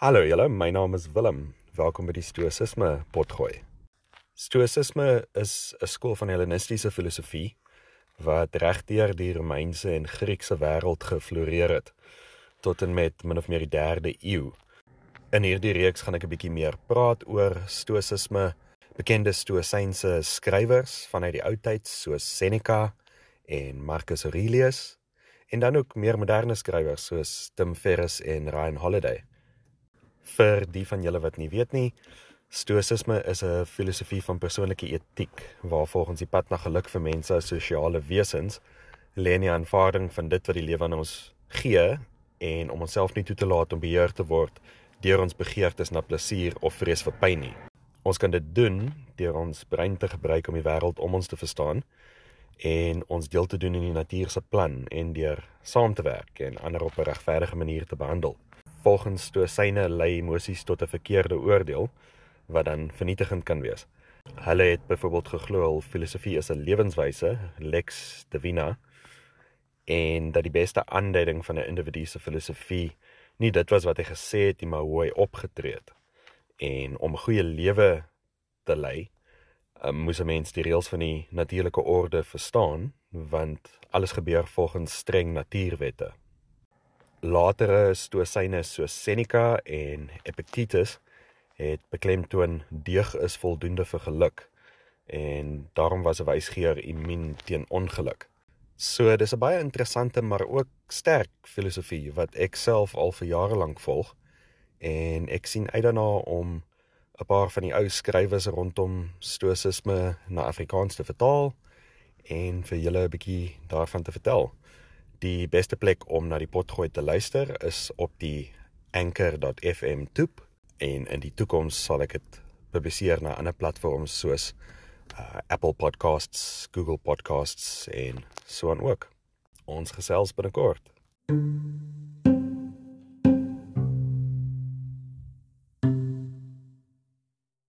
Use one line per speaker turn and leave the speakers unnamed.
Hallo julle, my naam is Willem. Welkom by die Stoïsisme potgooi. Stoïsisme is 'n skool van Hellenistiese filosofie wat regdeur die Romeinse en Griekse wêreld gefloreer het tot en met min of meer die 3de eeu. In hierdie reeks gaan ek 'n bietjie meer praat oor Stoïsisme, bekende Stoïsynse skrywers vanuit die ou tyd soos Seneca en Marcus Aurelius en dan ook meer moderne skrywers soos Tim Ferriss en Ryan Holiday. Vir die van julle wat nie weet nie, Stoïsisme is 'n filosofie van persoonlike etiek waar volgens die pad na geluk vir mense as sosiale wesens lê nie aanvaarding van dit wat die lewe aan ons gee en om onsself nie toe te laat om beheer te word deur ons begeertes na plesier of vrees vir pyn nie. Ons kan dit doen deur ons brein te gebruik om die wêreld om ons te verstaan en ons deel te doen in die natuur se plan en deur saam te werk en ander op 'n regverdige manier te behandel. Volgens Stoïsyne lei emosies tot 'n verkeerde oordeel wat dan vernietigend kan wees. Hulle het byvoorbeeld geglo al filosofie is 'n lewenswyse, lex divina, en dat die beste aanduiding van 'n individu se filosofie nie dit was wat hy gesê het nie, maar hoe hy opgetree het. En om 'n goeie lewe te lei, um, moes 'n mens die reëls van die natuurlike orde verstaan, want alles gebeur volgens streng natuurwette. Latere stoïsyne soos Seneca en Epictetus het beklemtoon deeg is voldoende vir geluk en daarom was 'n wysgeer immuun teen ongeluk. So dis 'n baie interessante maar ook sterk filosofie wat ek self al vir jare lank volg en ek sien uit daarna om 'n paar van die ou skrywers rondom stoïsisme na Afrikaans te vertaal en vir julle 'n bietjie daarvan te vertel. Die beste plek om na die potgooi te luister is op die anchor.fm toep en in die toekoms sal ek dit publiseer na ander platforms soos uh, Apple Podcasts, Google Podcasts en so aan ook. Ons gesels binnekort. thank you